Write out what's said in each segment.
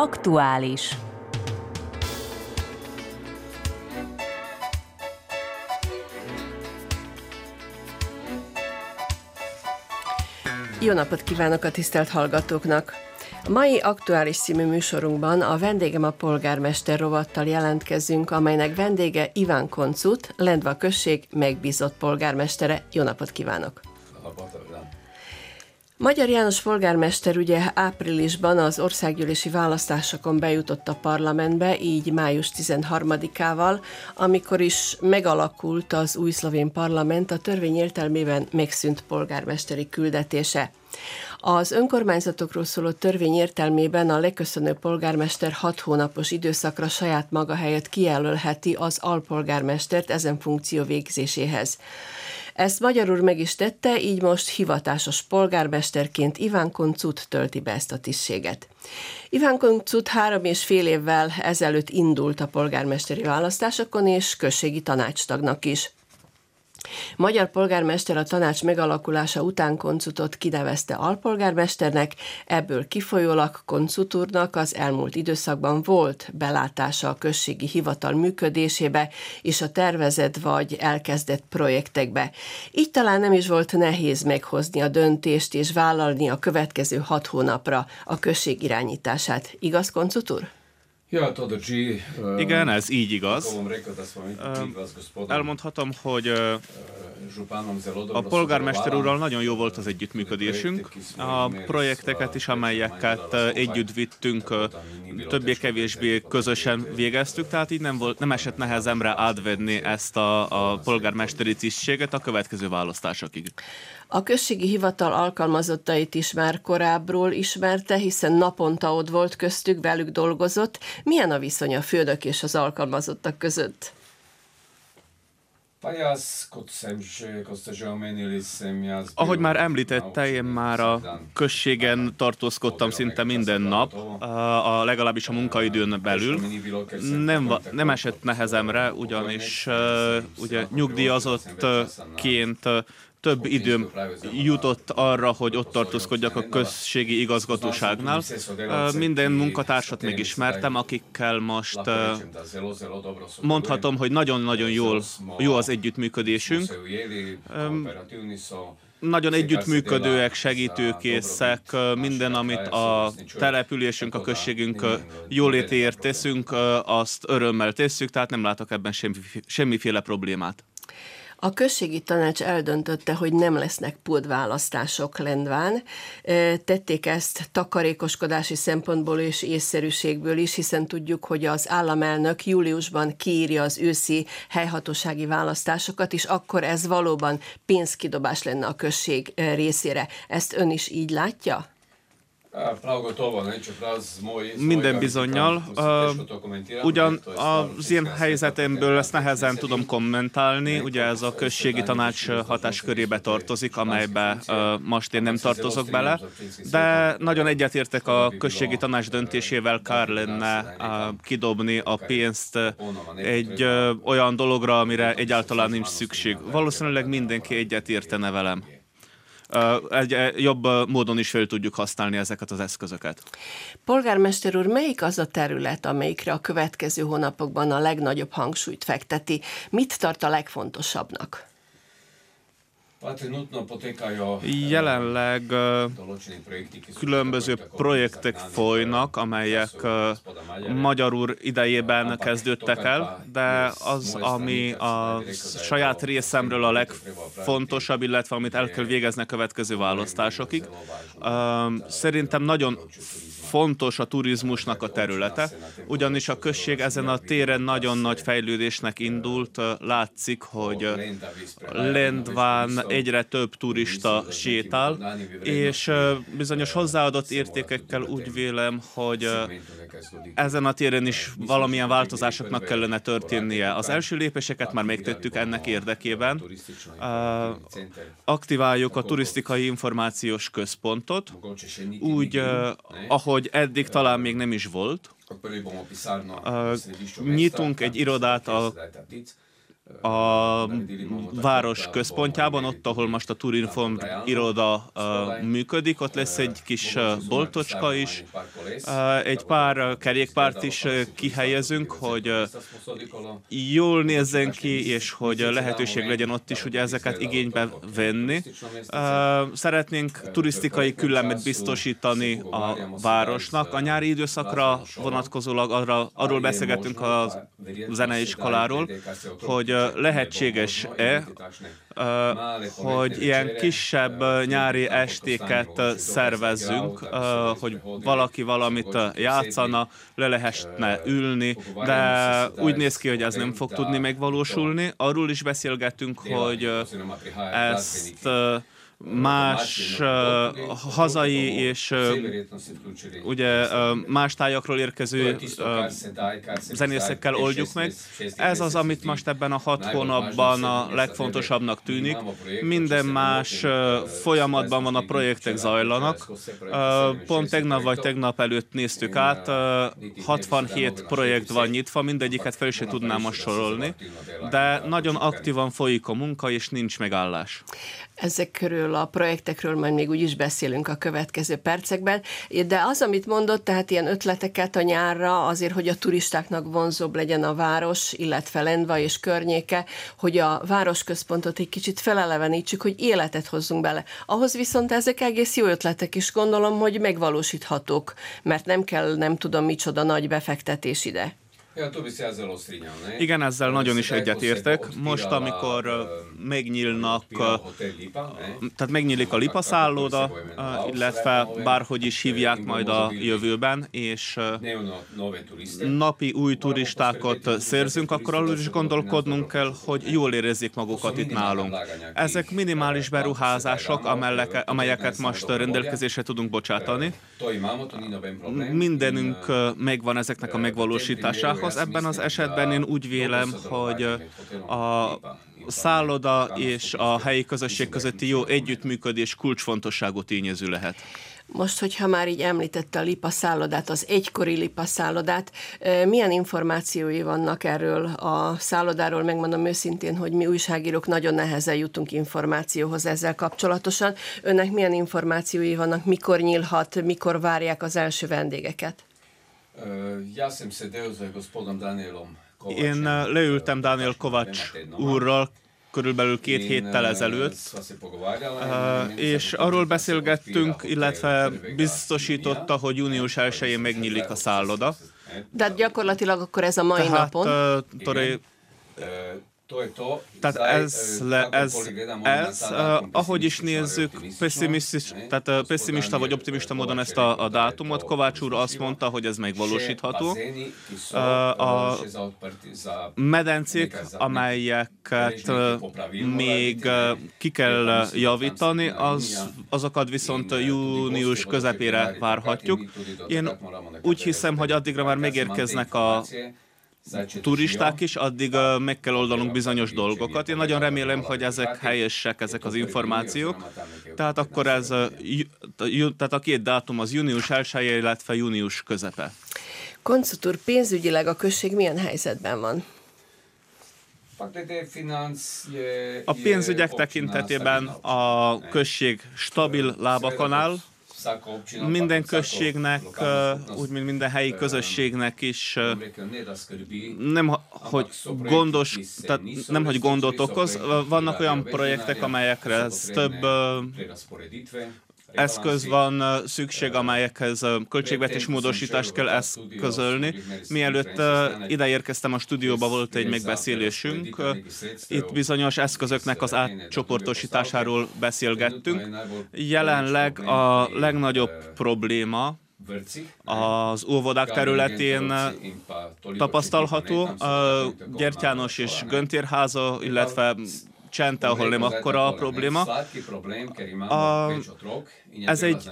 Aktuális. Jó napot kívánok a tisztelt hallgatóknak! A mai aktuális című műsorunkban a vendégem a polgármester rovattal jelentkezünk, amelynek vendége Iván Koncut, Lendva község megbízott polgármestere. Jó napot kívánok! Magyar János polgármester ugye áprilisban az országgyűlési választásokon bejutott a parlamentbe, így május 13-ával, amikor is megalakult az új szlovén parlament, a törvény értelmében megszűnt polgármesteri küldetése. Az önkormányzatokról szóló törvény értelmében a leköszönő polgármester hat hónapos időszakra saját maga helyett kijelölheti az alpolgármestert ezen funkció végzéséhez. Ezt magyarul meg is tette, így most hivatásos polgármesterként Iván Koncut tölti be ezt a tisztséget. Iván Koncut három és fél évvel ezelőtt indult a polgármesteri választásokon, és községi tanácstagnak is. Magyar polgármester a tanács megalakulása után Koncutot kinevezte alpolgármesternek, ebből kifolyólag Koncut úrnak az elmúlt időszakban volt belátása a községi hivatal működésébe és a tervezett vagy elkezdett projektekbe. Így talán nem is volt nehéz meghozni a döntést és vállalni a következő hat hónapra a község irányítását. Igaz, Koncut Ja, to drži. Igen, ez így igaz. Uh, Elmondhatom, hogy a polgármester úrral nagyon jó volt az együttműködésünk. A projekteket is, amelyeket együtt vittünk, többé-kevésbé közösen végeztük, tehát így nem, volt, nem esett nehezemre átvenni ezt a, a polgármesteri tisztséget a következő választásokig. A községi hivatal alkalmazottait is már korábbról ismerte, hiszen naponta ott volt köztük, velük dolgozott. Milyen a viszony a főnök és az alkalmazottak között? Ahogy már említette, én már a községen tartózkodtam szinte minden nap, a, legalábbis a munkaidőn belül. Nem, nem esett nehezemre, ugyanis ugye nyugdíjazottként több időm jutott arra, hogy ott tartózkodjak a községi igazgatóságnál. Minden munkatársat megismertem, akikkel most mondhatom, hogy nagyon-nagyon jól, jó az együttműködésünk. Nagyon együttműködőek, segítőkészek, minden, amit a településünk, a községünk jólétéért teszünk, azt örömmel tesszük, tehát nem látok ebben semmi, semmiféle problémát. A községi tanács eldöntötte, hogy nem lesznek pótválasztások Lendván. Tették ezt takarékoskodási szempontból és észszerűségből is, hiszen tudjuk, hogy az államelnök júliusban kiírja az őszi helyhatósági választásokat, és akkor ez valóban pénzkidobás lenne a község részére. Ezt ön is így látja? Minden bizonyal. Uh, ugyan az én helyzetemből ezt nehezen tudom kommentálni, ugye ez a községi tanács hatáskörébe tartozik, amelybe uh, most én nem tartozok bele, de nagyon egyetértek a községi tanács döntésével, kár lenne uh, kidobni a pénzt egy uh, olyan dologra, amire egyáltalán nincs szükség. Valószínűleg mindenki egyetértene velem egy jobb módon is fel tudjuk használni ezeket az eszközöket. Polgármester úr, melyik az a terület, amelyikre a következő hónapokban a legnagyobb hangsúlyt fekteti? Mit tart a legfontosabbnak? Jelenleg különböző projektek folynak, amelyek Magyar úr idejében kezdődtek el, de az, ami a saját részemről a legfontosabb, illetve amit el kell végezni a következő választásokig, szerintem nagyon fontos a turizmusnak a területe, ugyanis a község ezen a téren nagyon nagy fejlődésnek indult. Látszik, hogy Lendván egyre több turista sétál, és bizonyos hozzáadott értékekkel úgy vélem, hogy ezen a téren is valamilyen változásoknak kellene történnie. Az első lépéseket már megtettük ennek érdekében. Aktiváljuk a turisztikai információs központot, úgy, ahogy eddig talán még nem is volt. Nyitunk egy irodát a a város központjában, ott, ahol most a Turinform iroda működik, ott lesz egy kis boltocska is, egy pár kerékpárt is kihelyezünk, hogy jól nézzen ki, és hogy lehetőség legyen ott is ugye ezeket igénybe venni. Szeretnénk turisztikai küllemet biztosítani a városnak. A nyári időszakra vonatkozólag arra, arról beszélgetünk a zeneiskoláról, hogy lehetséges-e, hogy ilyen kisebb nyári estéket szervezzünk, hogy valaki valamit játszana, le lehetne ülni, de úgy néz ki, hogy ez nem fog tudni megvalósulni. Arról is beszélgetünk, hogy ezt más uh, hazai és uh, ugye uh, más tájakról érkező uh, zenészekkel oldjuk meg. Ez az, amit most ebben a hat hónapban a legfontosabbnak tűnik. Minden más uh, folyamatban van, a projektek zajlanak. Uh, pont tegnap vagy tegnap előtt néztük át, uh, 67 projekt van nyitva, mindegyiket fel is tudnám most sorolni, de nagyon aktívan folyik a munka, és nincs megállás. Ezek a projektekről majd még úgy is beszélünk a következő percekben, de az, amit mondott, tehát ilyen ötleteket a nyárra, azért, hogy a turistáknak vonzóbb legyen a város, illetve Lendva és környéke, hogy a városközpontot egy kicsit felelevenítsük, hogy életet hozzunk bele. Ahhoz viszont ezek egész jó ötletek is, gondolom, hogy megvalósíthatók, mert nem kell nem tudom micsoda nagy befektetés ide. Igen, ezzel nagyon is egyetértek. Most, amikor megnyílnak, tehát megnyílik a Lipa szálloda, illetve bárhogy is hívják majd a jövőben, és napi új turistákat szerzünk, akkor arról is gondolkodnunk kell, hogy jól érezzék magukat itt nálunk. Ezek minimális beruházások, amelyeket most rendelkezésre tudunk bocsátani. Mindenünk megvan ezeknek a megvalósításához, az ebben az esetben én úgy vélem, hogy a szálloda és a helyi közösség közötti jó együttműködés kulcsfontosságú tényező lehet. Most, hogyha már így említette a Lipa szállodát, az egykori Lipa szállodát, milyen információi vannak erről a szállodáról? Megmondom őszintén, hogy mi újságírók nagyon nehezen jutunk információhoz ezzel kapcsolatosan. Önnek milyen információi vannak, mikor nyílhat, mikor várják az első vendégeket? Ja sam sedeo za gospodom Danielom Én leültem Daniel Kovacs úrral körülbelül két héttel ezelőtt, és arról beszélgettünk, illetve biztosította, hogy június 1-én megnyílik a szálloda. De gyakorlatilag akkor ez a mai Tehát, napon? Uh, tehát ez, le, ez, ez uh, ahogy is nézzük, tehát uh, pessimista vagy optimista módon ezt a, a dátumot, Kovács úr azt mondta, hogy ez megvalósítható. A medencék, amelyeket még ki kell javítani, az, azokat viszont június közepére várhatjuk. Én úgy hiszem, hogy addigra már megérkeznek a turisták is, addig meg kell oldanunk bizonyos dolgokat. Én nagyon remélem, hogy ezek helyesek, ezek az információk. Tehát akkor ez, uh, tehát a két dátum az június 1 illetve június közepe. Koncutur, pénzügyileg a község milyen helyzetben van? A pénzügyek tekintetében a község stabil lábakon áll, minden községnek, úgy mint minden helyi közösségnek is nem, hogy gondos, tehát nem, hogy gondot okoz. Vannak olyan projektek, amelyekre ez több eszköz van szükség, amelyekhez költségvetés módosítást kell eszközölni. Mielőtt ideérkeztem a stúdióba, volt egy megbeszélésünk. Itt bizonyos eszközöknek az átcsoportosításáról beszélgettünk. Jelenleg a legnagyobb probléma, az óvodák területén tapasztalható. Gyertyános és Göntérháza, illetve Csente, ahol nem akkora a probléma. A, ez egy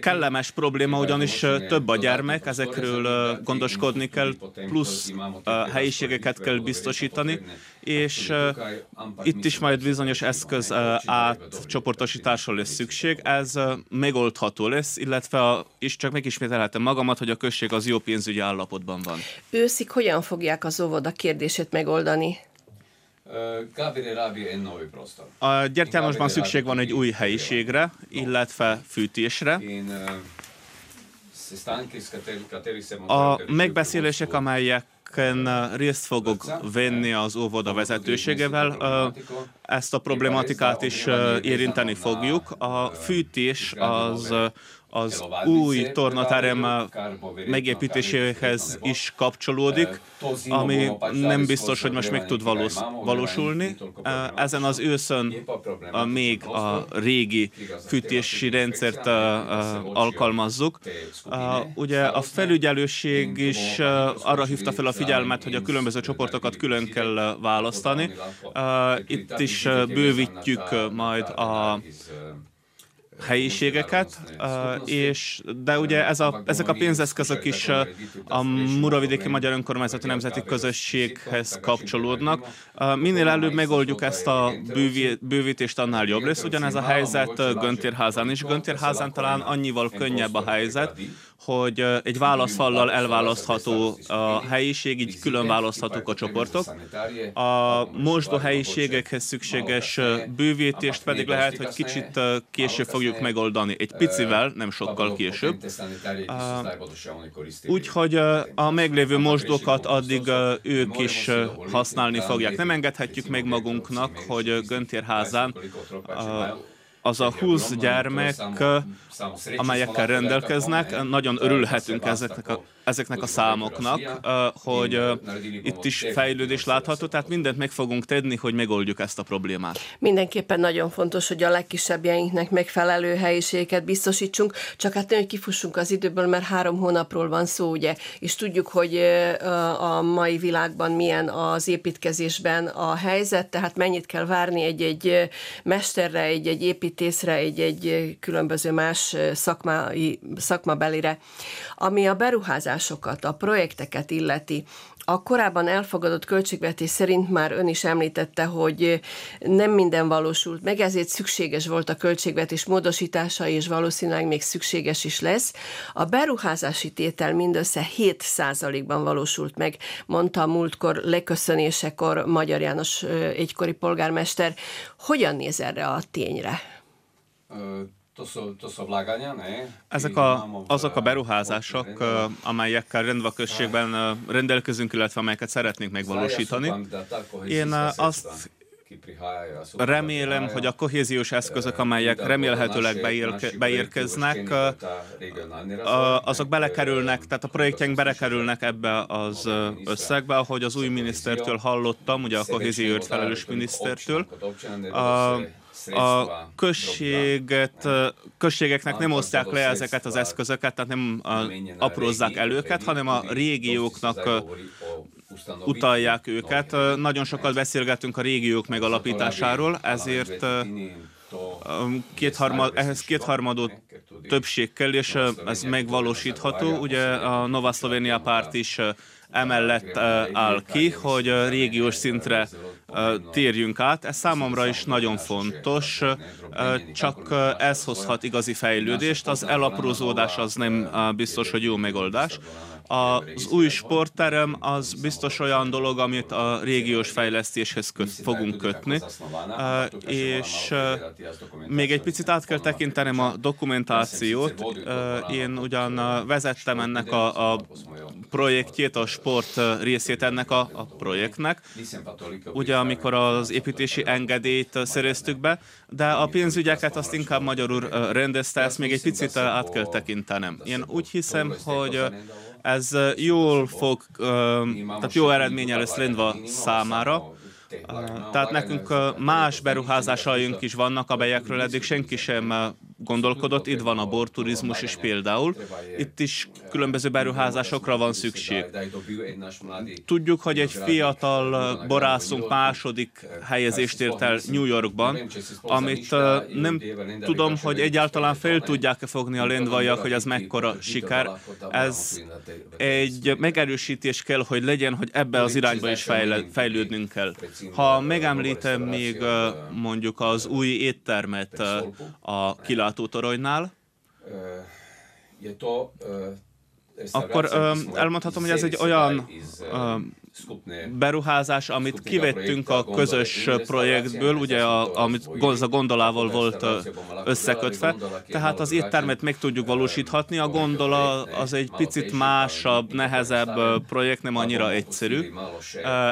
kellemes probléma, ugyanis több a gyermek, ezekről gondoskodni kell, plusz helyiségeket kell biztosítani, és itt is majd bizonyos eszköz átcsoportosításról lesz szükség. Ez megoldható lesz, illetve a, és csak megismételhetem magamat, hogy a község az jó pénzügyi állapotban van. Őszik hogyan fogják az óvoda kérdését megoldani? A Gyertyánosban szükség van egy új helyiségre, illetve fűtésre. A megbeszélések, amelyeken részt fogok venni az óvoda vezetőségével, ezt a problematikát is érinteni fogjuk. A fűtés az az új tornaterem megépítéséhez is kapcsolódik, ami nem biztos, hogy most meg tud valósulni. Ezen az őszön még a régi fűtési rendszert alkalmazzuk. Ugye a felügyelőség is arra hívta fel a figyelmet, hogy a különböző csoportokat külön kell választani. Itt is bővítjük majd a helyiségeket, és, de ugye ez a, ezek a pénzeszközök is a Muravidéki Magyar Önkormányzati Nemzeti Közösséghez kapcsolódnak. Minél előbb megoldjuk ezt a bővítést, annál jobb lesz. Ugyanez a helyzet Göntérházán is. Göntérházán talán annyival könnyebb a helyzet, hogy egy válaszfallal elválasztható a helyiség, így külön választhatók a csoportok. A mosdó helyiségekhez szükséges bővítést pedig lehet, hogy kicsit később fogjuk megoldani. Egy picivel, nem sokkal később. Úgyhogy a meglévő mosdókat addig ők is használni fogják. Nem engedhetjük meg magunknak, hogy Göntérházán az a 20 gyermek, amelyekkel rendelkeznek, nagyon örülhetünk ezeknek a ezeknek a számoknak, hogy itt is fejlődés látható, tehát mindent meg fogunk tenni, hogy megoldjuk ezt a problémát. Mindenképpen nagyon fontos, hogy a legkisebbjeinknek megfelelő helyiséget biztosítsunk, csak hát hogy kifussunk az időből, mert három hónapról van szó, ugye, és tudjuk, hogy a mai világban milyen az építkezésben a helyzet, tehát mennyit kell várni egy-egy mesterre, egy-egy építészre, egy-egy különböző más szakmai, szakmabelire. Ami a beruházásokat, a projekteket illeti, a korábban elfogadott költségvetés szerint már ön is említette, hogy nem minden valósult meg, ezért szükséges volt a költségvetés módosítása, és valószínűleg még szükséges is lesz. A beruházási tétel mindössze 7%-ban valósult meg, mondta a múltkor leköszönésekor Magyar János egykori polgármester. Hogyan néz erre a tényre? Ezek a, azok a beruházások, amelyekkel rendva községben rendelkezünk, illetve amelyeket szeretnénk megvalósítani. Én azt Remélem, hogy a kohéziós eszközök, amelyek remélhetőleg beérkeznek, azok belekerülnek, tehát a projektjeink belekerülnek ebbe az összegbe, ahogy az új minisztertől hallottam, ugye a kohézióért felelős minisztertől. A, a községet, községeknek nem osztják le ezeket az eszközöket, tehát nem aprózzák el őket, hanem a régióknak utalják őket. Nagyon sokat beszélgetünk a régiók megalapításáról, ezért kétharmad, ehhez kétharmadó többség kell, és ez megvalósítható. Ugye a Nova Slovenia párt is emellett áll ki, hogy régiós szintre térjünk át. Ez számomra is nagyon fontos, csak ez hozhat igazi fejlődést. Az elaprózódás az nem biztos, hogy jó megoldás. Az új sportterem az biztos olyan dolog, amit a régiós fejlesztéshez köt, fogunk kötni, és még egy picit át kell tekintenem a dokumentációt. Én ugyan vezettem ennek a, a projektjét, a sport részét ennek a, a projektnek, ugye amikor az építési engedélyt szereztük be, de a pénzügyeket azt inkább magyarul rendezte, ezt még egy picit át kell tekintenem. Én úgy hiszem, hogy ez jól fog, tehát jó eredménye lesz Lindva számára. Tehát nekünk más beruházásaink is vannak, amelyekről eddig senki sem gondolkodott. Itt van a borturizmus is például. Itt is különböző beruházásokra van szükség. Tudjuk, hogy egy fiatal borászunk második helyezést ért el New Yorkban, amit nem tudom, hogy egyáltalán fel tudják-e fogni a lendvaiak, hogy ez mekkora siker. Ez egy megerősítés kell, hogy legyen, hogy ebbe az irányba is fejlődnünk kell. Ha megemlítem még mondjuk az új éttermet a kilátótoronynál? Eh, je to eh, akkor elmondhatom, hogy ez egy olyan beruházás, amit kivettünk a közös projektből, ugye, a, amit a gondolával volt összekötve, tehát az éttermet meg tudjuk valósíthatni. A gondola az egy picit másabb, nehezebb projekt, nem annyira egyszerű.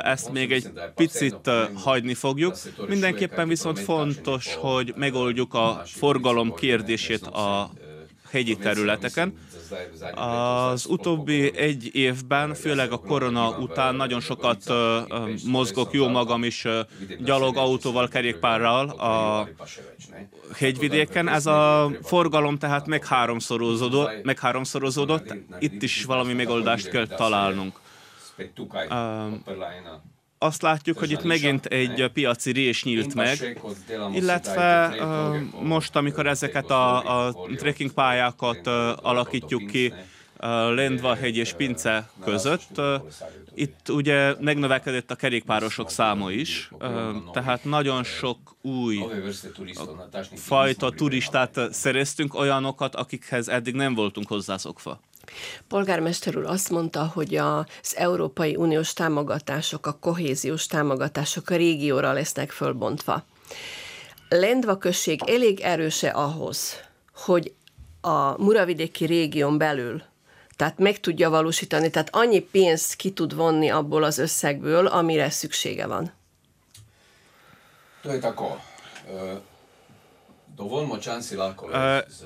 Ezt még egy picit hagyni fogjuk. Mindenképpen viszont fontos, hogy megoldjuk a forgalom kérdését a hegyi területeken. Az utóbbi egy évben, főleg a korona után nagyon sokat mozgok, jó magam is gyalog, autóval, kerékpárral a hegyvidéken. Ez a forgalom tehát megháromszorozódott, megháromszorozódott. Itt is valami megoldást kell találnunk. Uh, azt látjuk, hogy itt megint egy piaci rés nyílt meg, illetve most, amikor ezeket a, a trekking pályákat alakítjuk ki uh, Lendva hegy és Pince között, itt ugye megnövekedett a kerékpárosok száma is, tehát nagyon sok új fajta turistát szereztünk, olyanokat, akikhez eddig nem voltunk hozzászokva. Polgármester úr azt mondta, hogy az Európai Uniós támogatások, a kohéziós támogatások a régióra lesznek fölbontva. Lendva község elég erőse ahhoz, hogy a Muravidéki régión belül tehát meg tudja valósítani, tehát annyi pénzt ki tud vonni abból az összegből, amire szüksége van. To je.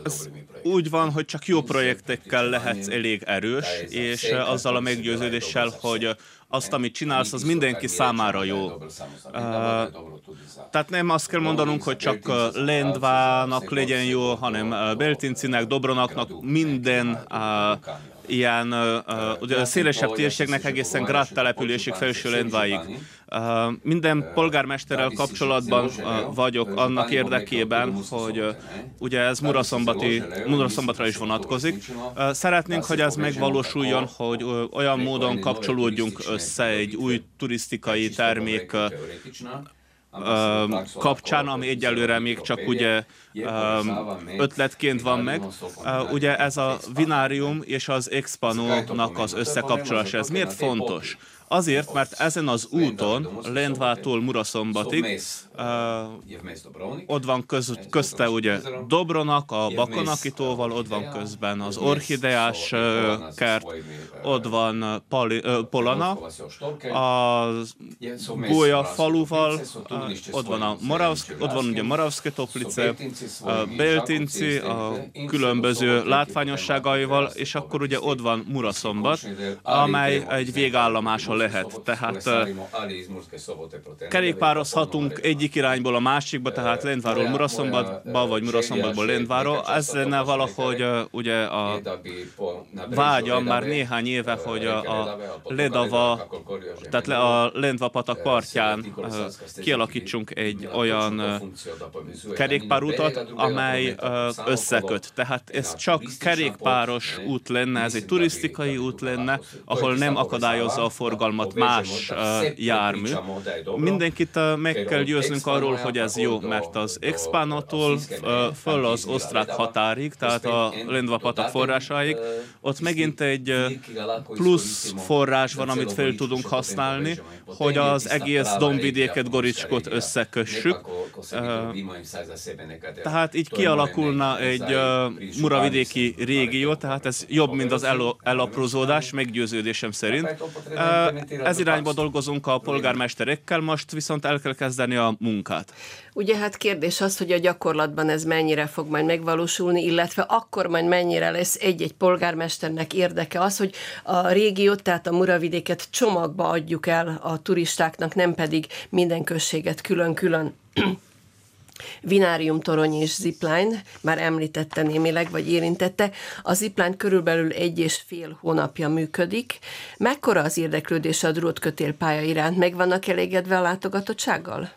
Ez úgy van, hogy csak jó projektekkel lehetsz elég erős, és azzal a meggyőződéssel, hogy azt, amit csinálsz, az mindenki számára jó. Tehát nem azt kell mondanunk, hogy csak Lendvának legyen jó, hanem Beltincinek, Dobronaknak, minden ilyen uh, ugye szélesebb térségnek egészen Grad településig felső Lendváig. Uh, minden polgármesterrel kapcsolatban uh, vagyok annak érdekében, hogy uh, ugye ez Muraszombati, Muraszombatra is vonatkozik. Uh, szeretnénk, hogy ez megvalósuljon, hogy uh, olyan módon kapcsolódjunk össze egy új turisztikai termék uh, kapcsán, ami egyelőre még csak ugye ötletként van meg. Ugye ez a Vinárium és az Expanónak az összekapcsolása, ez miért fontos? Azért, mert ezen az úton, Lendvától Muraszombatig, uh, ott van köz, közte ugye Dobronak, a Bakonakitóval, ott van közben az Orchideás uh, kert, ott van Pali, uh, Polana, a Gólya faluval, uh, ott van a Moravsk, ott van ugye Moravszke Toplice, uh, Beltinci, a különböző látványosságaival, és akkor ugye ott van Muraszombat, amely egy végállomás lehet. Tehát kerékpározhatunk egyik irányból a másikba, tehát Lendváról Muraszombatba, vagy Muraszombatból Lendváról. Ez lenne valahogy ugye a vágyam már néhány éve, hogy a, Ledava, tehát a Lendva patak partján kialakítsunk egy olyan kerékpárutat, amely összeköt. Tehát ez csak kerékpáros út lenne, ez egy turisztikai út lenne, ahol nem akadályozza a forgalmat forgalmat más jármű. Mindenkit meg kell győznünk arról, hogy ez jó, mert az Expánatól föl az osztrák határig, tehát a Lendva patak forrásáig, ott megint egy plusz forrás van, amit fel tudunk használni, hogy az egész dombvidéket, Goricskot összekössük. Tehát így kialakulna egy muravidéki régió, tehát ez jobb, mint az elaprózódás, meggyőződésem szerint. Ez irányba dolgozunk a polgármesterekkel, most viszont el kell kezdeni a munkát. Ugye hát kérdés az, hogy a gyakorlatban ez mennyire fog majd megvalósulni, illetve akkor majd mennyire lesz egy-egy polgármesternek érdeke az, hogy a régiót, tehát a Muravidéket csomagba adjuk el a turistáknak, nem pedig minden községet külön-külön. Vinárium torony és zipline, már említette némileg, vagy érintette. A zipline körülbelül egy és fél hónapja működik. Mekkora az érdeklődés a drótkötélpálya iránt? Meg vannak elégedve a látogatottsággal?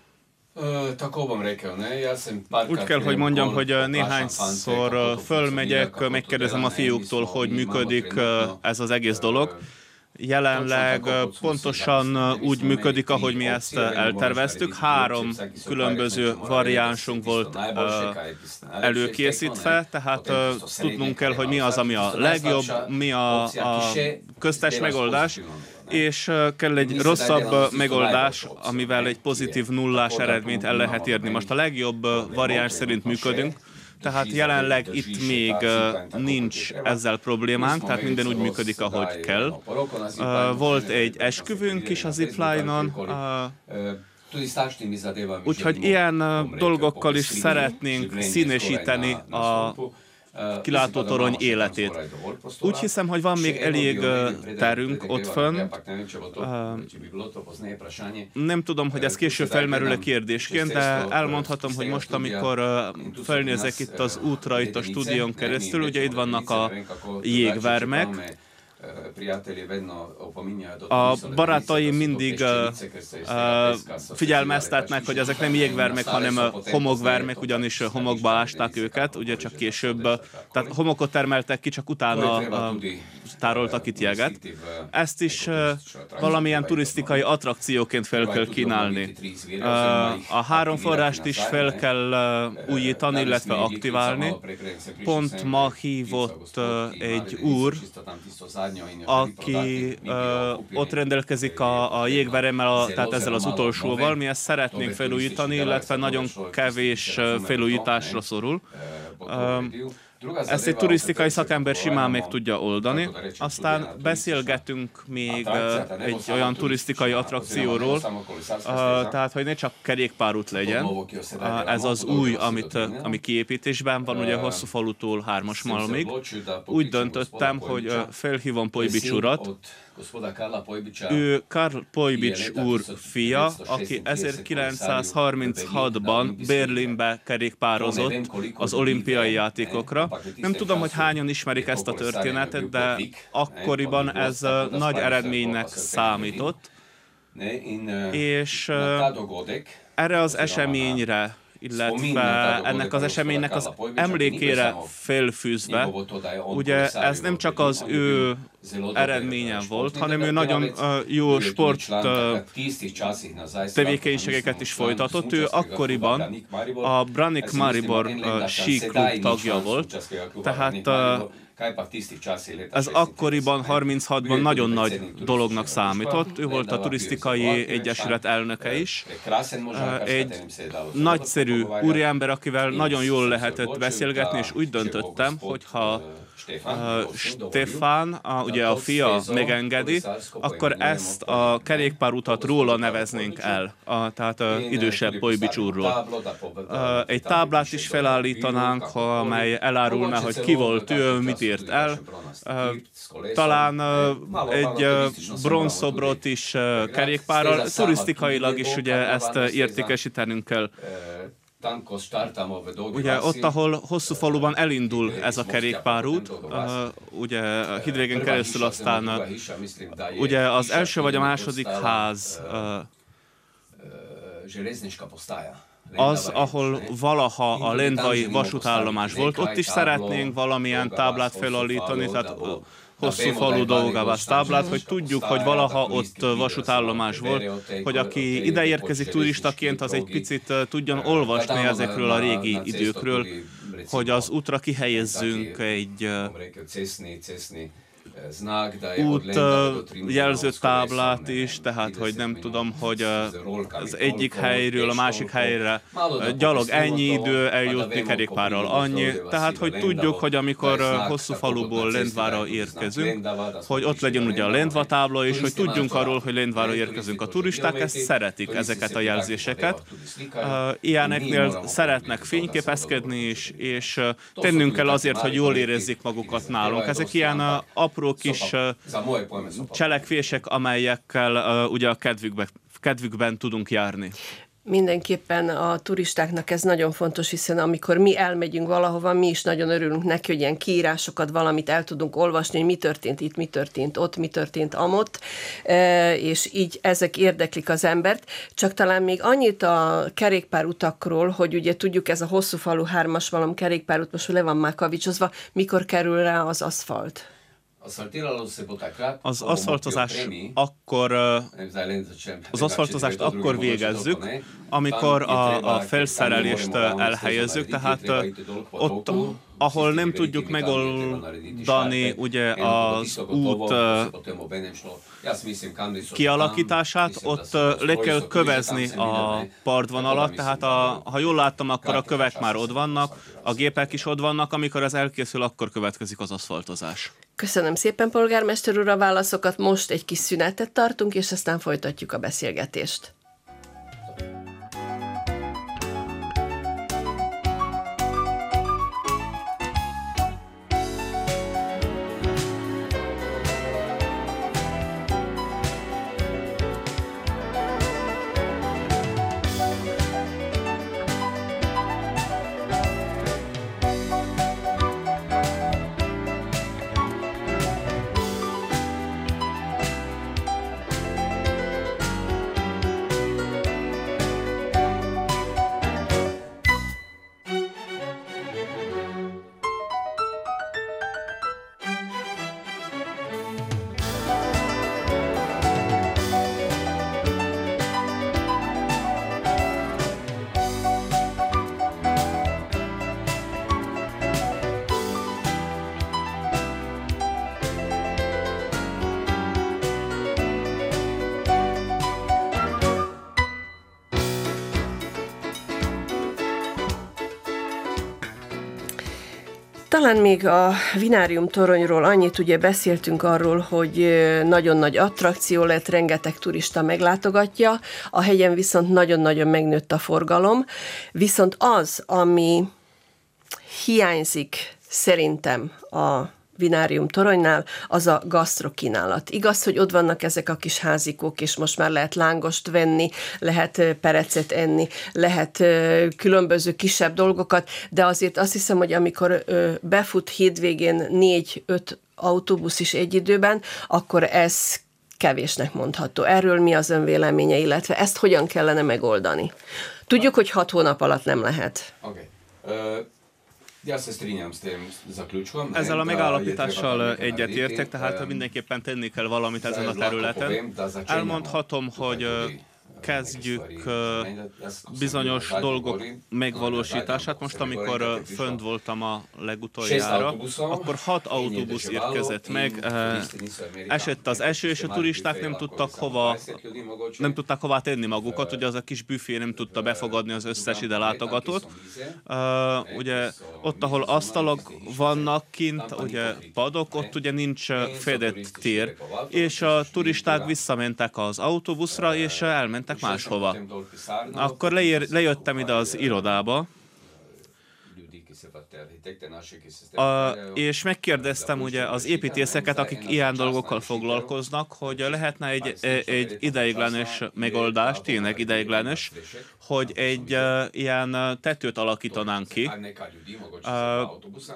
Úgy kell, hogy mondjam, hogy néhányszor fölmegyek, megkérdezem a fiúktól, hogy működik ez az egész dolog jelenleg pontosan úgy működik, ahogy mi ezt elterveztük. Három különböző variánsunk volt előkészítve, tehát tudnunk kell, hogy mi az, ami a legjobb, mi a, a köztes megoldás, és kell egy rosszabb megoldás, amivel egy pozitív nullás eredményt el lehet érni. Most a legjobb variáns szerint működünk, tehát jelenleg itt még nincs ezzel problémánk, tehát minden úgy működik, ahogy kell. Volt egy esküvőnk is a zipline-on, Úgyhogy ilyen dolgokkal is szeretnénk színesíteni a kilátótorony életét. Úgy hiszem, hogy van még elég terünk ott fönn. Nem tudom, hogy ez később felmerül-e kérdésként, de elmondhatom, hogy most, amikor felnézek itt az útra, itt a stúdión keresztül, ugye itt vannak a jégvermek, a barátaim mindig uh, uh, figyelmeztetnek, hogy ezek nem jégvermek, hanem homokvermek, ugyanis homokba ásták őket, ugye csak később, tehát homokot termeltek ki, csak utána uh, tároltak itt jeget. Ezt is valamilyen turisztikai attrakcióként fel kell kínálni. A három forrást is fel kell újítani, illetve aktiválni. Pont ma hívott egy úr, aki uh, ott rendelkezik a, a jégveremmel, a, tehát ezzel az utolsóval, mi ezt szeretnénk felújítani, illetve nagyon kevés felújításra szorul. Uh, ezt egy turisztikai szakember simán meg tudja oldani. Aztán beszélgetünk még egy olyan turisztikai attrakcióról, tehát hogy ne csak kerékpárút legyen. Ez az új, amit, ami kiépítésben van, ugye hosszú falutól hármas malmig. Úgy döntöttem, hogy felhívom Pojbics urat, ő Karl Pojbics úr fia, aki 1936-ban Berlinbe kerékpározott az olimpiai játékokra. Nem tudom, hogy hányan ismerik ezt a történetet, de akkoriban ez nagy eredménynek számított. És erre az eseményre illetve ennek az eseménynek az emlékére felfűzve, ugye ez nem csak az ő eredménye volt, hanem ő nagyon jó sport tevékenységeket is folytatott. Ő akkoriban a Branik Maribor síklub tagja volt, tehát ez akkoriban, 36-ban nagyon nagy dolognak számított. Ő volt a turisztikai egyesület elnöke is. Egy nagyszerű úriember, akivel nagyon jól lehetett beszélgetni, és úgy döntöttem, hogyha Stefan, a, ugye a fia megengedi, akkor ezt a kerékpárutat róla neveznénk el, a, tehát a idősebb Pojbics úrról. Egy táblát is felállítanánk, ha, amely elárulná, hogy ki volt ő, mit írt el. Talán egy bronzszobrot is kerékpárral, turisztikailag is ugye ezt értékesítenünk kell. Ugye ott, ahol hosszú faluban elindul ez a kerékpárút, ugye Hidvégen keresztül aztán ugye az első vagy a második ház az, ahol valaha a Lendvai vasútállomás volt, ott is szeretnénk valamilyen táblát felállítani, tehát hosszú falu Daugavas táblát, hogy tudjuk, hogy valaha ott vasútállomás volt, hogy aki ide érkezik turistaként, az egy picit tudjon olvasni ezekről a régi időkről, hogy az útra kihelyezzünk egy út jelző táblát is, tehát hogy nem tudom, hogy az egyik helyről a másik helyre gyalog ennyi idő eljutni kerékpárral annyi, tehát hogy tudjuk, hogy amikor hosszú faluból Lendvára érkezünk, hogy ott legyen ugye a Lendva tábla, és hogy tudjunk arról, hogy Lendvára érkezünk. A turisták ezt szeretik, ezeket a jelzéseket. Ilyeneknél szeretnek fényképezkedni is, és tennünk kell azért, hogy jól érezzék magukat nálunk. Ezek ilyen apró apró kis cselekvések, amelyekkel ugye a kedvükbe, kedvükben tudunk járni. Mindenképpen a turistáknak ez nagyon fontos, hiszen amikor mi elmegyünk valahova, mi is nagyon örülünk neki, hogy ilyen kiírásokat, valamit el tudunk olvasni, hogy mi történt itt, mi történt ott, mi történt amott, és így ezek érdeklik az embert. Csak talán még annyit a kerékpárutakról, hogy ugye tudjuk, ez a hosszú falu hármas valam kerékpárút most le van már kavicsozva, mikor kerül rá az aszfalt? Az aszfaltozást akkor, az aszfaltozást akkor végezzük, amikor a, a felszerelést elhelyezzük, tehát ott, ahol nem tudjuk megoldani ugye az út kialakítását, ott le kell kövezni a partvonalat, tehát a, ha jól láttam, akkor a kövek már ott vannak, a gépek is ott vannak, amikor ez elkészül, akkor következik az aszfaltozás. Köszönöm szépen, polgármester úr, a válaszokat. Most egy kis szünetet tartunk, és aztán folytatjuk a beszélgetést. Talán még a Vinárium toronyról annyit ugye beszéltünk arról, hogy nagyon nagy attrakció lett, rengeteg turista meglátogatja, a hegyen viszont nagyon-nagyon megnőtt a forgalom, viszont az, ami hiányzik szerintem a vinárium toronynál, az a gasztrokínálat. Igaz, hogy ott vannak ezek a kis házikók, és most már lehet lángost venni, lehet perecet enni, lehet különböző kisebb dolgokat, de azért azt hiszem, hogy amikor befut hétvégén négy-öt autóbusz is egy időben, akkor ez kevésnek mondható. Erről mi az ön véleménye, illetve ezt hogyan kellene megoldani? Tudjuk, hogy hat hónap alatt nem lehet. Okay. Uh... Ezzel a megállapítással egyetértek, tehát mindenképpen tenni kell valamit ezen a területen. Elmondhatom, hogy kezdjük bizonyos dolgok megvalósítását. Most, amikor fönt voltam a legutoljára, akkor hat autóbusz érkezett meg. Esett az eső, és a turisták nem tudtak hova, nem tudták hova tenni magukat, ugye az a kis büfé nem tudta befogadni az összes ide látogatót. Ugye ott, ahol asztalok vannak kint, ugye padok, ott ugye nincs fedett tér, és a turisták visszamentek az autóbuszra, és elmentek elmentek máshova. Akkor leér, lejöttem ide az irodába, a, és megkérdeztem ugye az építészeket, akik ilyen dolgokkal foglalkoznak, hogy lehetne egy, egy ideiglenes megoldás, tényleg ideiglenes, hogy egy uh, ilyen tetőt alakítanánk ki, uh,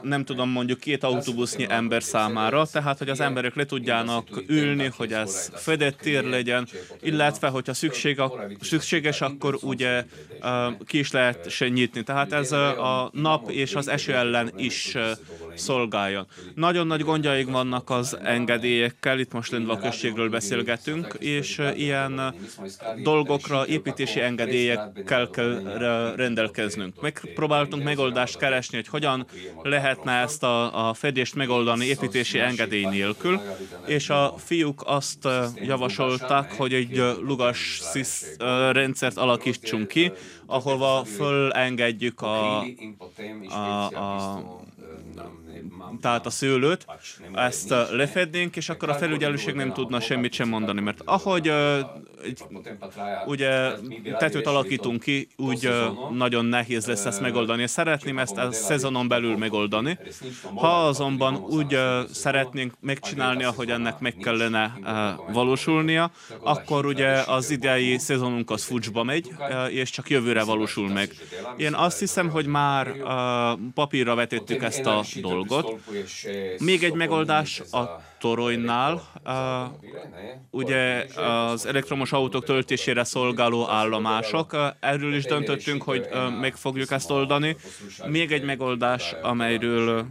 nem tudom, mondjuk két autóbusznyi ember számára, tehát, hogy az emberek le tudjának ülni, hogy ez fedett tér legyen, illetve, hogyha szükség, szükséges, akkor ugye uh, ki is lehet se nyitni. Tehát ez a nap és az eső ellen is szolgáljon. Nagyon nagy gondjaik vannak az engedélyekkel, itt most Lendva községről beszélgetünk, és ilyen dolgokra építési engedélyekkel kell rendelkeznünk. Megpróbáltunk megoldást keresni, hogy hogyan lehetne ezt a, a fedést megoldani építési engedély nélkül, és a fiúk azt javasolták, hogy egy lugas rendszert alakítsunk ki, ahova fölengedjük a, a, a tehát a szőlőt, ezt lefednénk, és akkor a felügyelőség nem tudna semmit sem mondani, mert ahogy ugye tetőt alakítunk ki, úgy nagyon nehéz lesz ezt megoldani. Szeretném ezt a szezonon belül megoldani. Ha azonban úgy szeretnénk megcsinálni, ahogy ennek meg kellene valósulnia, akkor ugye az idei szezonunk az fucsba megy, és csak jövőre valósul meg. Én azt hiszem, hogy már papírra vetettük ezt a dolgot. Még egy megoldás a toronynál, ugye az elektromos autók töltésére szolgáló állomások. Erről is döntöttünk, hogy meg fogjuk ezt oldani. Még egy megoldás, amelyről